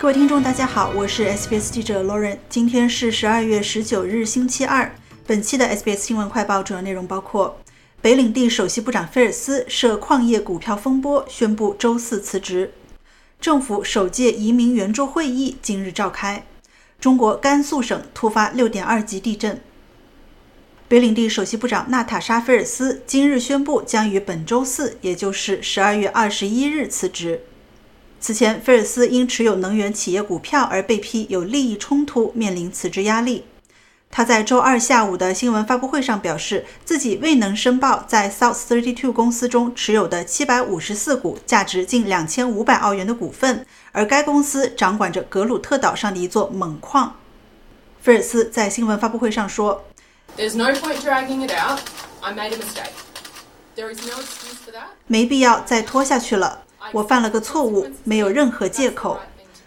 各位听众，大家好，我是 SBS 记者 Lauren。今天是十二月十九日，星期二。本期的 SBS 新闻快报主要内容包括：北领地首席部长菲尔斯涉矿业股票风波，宣布周四辞职；政府首届移民圆桌会议今日召开；中国甘肃省突发六点二级地震。北领地首席部长娜塔莎·菲尔斯今日宣布将于本周四，也就是十二月二十一日辞职。此前，菲尔斯因持有能源企业股票而被批有利益冲突，面临辞职压力。他在周二下午的新闻发布会上表示，自己未能申报在 South Thirty Two 公司中持有的七百五十四股价值近两千五百澳元的股份，而该公司掌管着格鲁特岛上的一座锰矿。菲尔斯在新闻发布会上说。There's no point dragging it out. I made a mistake. There is no excuse for that. 没必要再拖下去了。我犯了个错误，没有任何借口。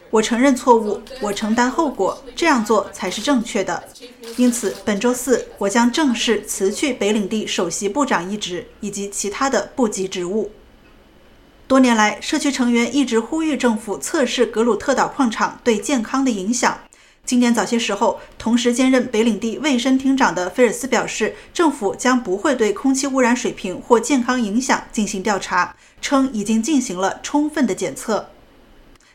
我承认错误，我承担后果，这样做才是正确的。因此，本周四我将正式辞去北领地首席部长一职以及其他的部级职务。多年来，社区成员一直呼吁政府测试格鲁特岛矿场对健康的影响。今年早些时候，同时兼任北领地卫生厅长的菲尔斯表示，政府将不会对空气污染水平或健康影响进行调查，称已经进行了充分的检测。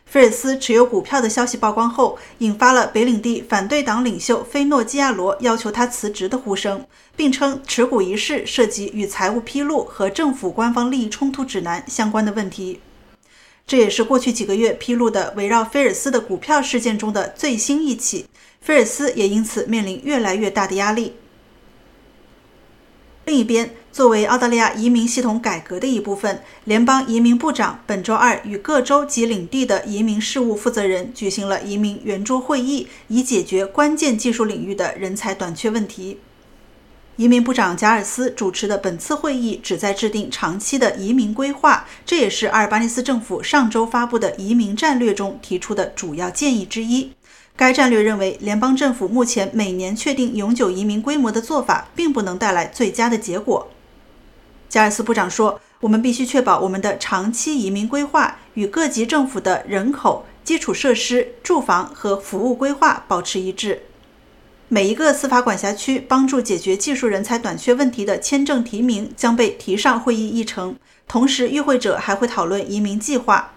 菲尔斯持有股票的消息曝光后，引发了北领地反对党领袖菲诺基亚罗要求他辞职的呼声，并称持股一事涉及与财务披露和政府官方利益冲突指南相关的问题。这也是过去几个月披露的围绕菲尔斯的股票事件中的最新一起，菲尔斯也因此面临越来越大的压力。另一边，作为澳大利亚移民系统改革的一部分，联邦移民部长本周二与各州及领地的移民事务负责人举行了移民圆桌会议，以解决关键技术领域的人才短缺问题。移民部长贾尔斯主持的本次会议旨在制定长期的移民规划，这也是阿尔巴尼斯政府上周发布的移民战略中提出的主要建议之一。该战略认为，联邦政府目前每年确定永久移民规模的做法，并不能带来最佳的结果。贾尔斯部长说：“我们必须确保我们的长期移民规划与各级政府的人口、基础设施、住房和服务规划保持一致。”每一个司法管辖区帮助解决技术人才短缺问题的签证提名将被提上会议议程，同时与会者还会讨论移民计划。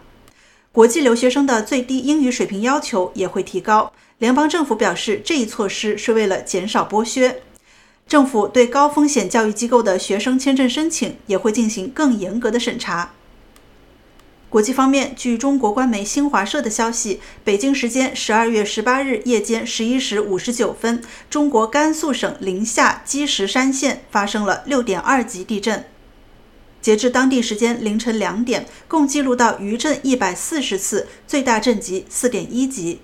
国际留学生的最低英语水平要求也会提高。联邦政府表示，这一措施是为了减少剥削。政府对高风险教育机构的学生签证申请也会进行更严格的审查。国际方面，据中国官媒新华社的消息，北京时间十二月十八日夜间十一时五十九分，中国甘肃省临夏积石山县发生了六点二级地震。截至当地时间凌晨两点，共记录到余震一百四十次，最大震级四点一级。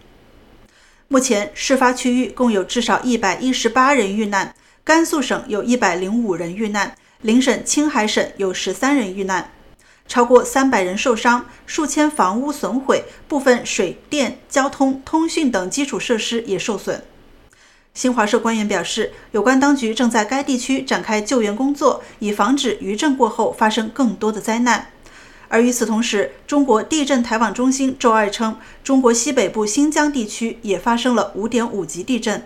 目前，事发区域共有至少一百一十八人遇难，甘肃省有一百零五人遇难，邻省青海省有十三人遇难。超过三百人受伤，数千房屋损毁，部分水电、交通、通讯等基础设施也受损。新华社官员表示，有关当局正在该地区展开救援工作，以防止余震过后发生更多的灾难。而与此同时，中国地震台网中心周二称，中国西北部新疆地区也发生了5.5级地震。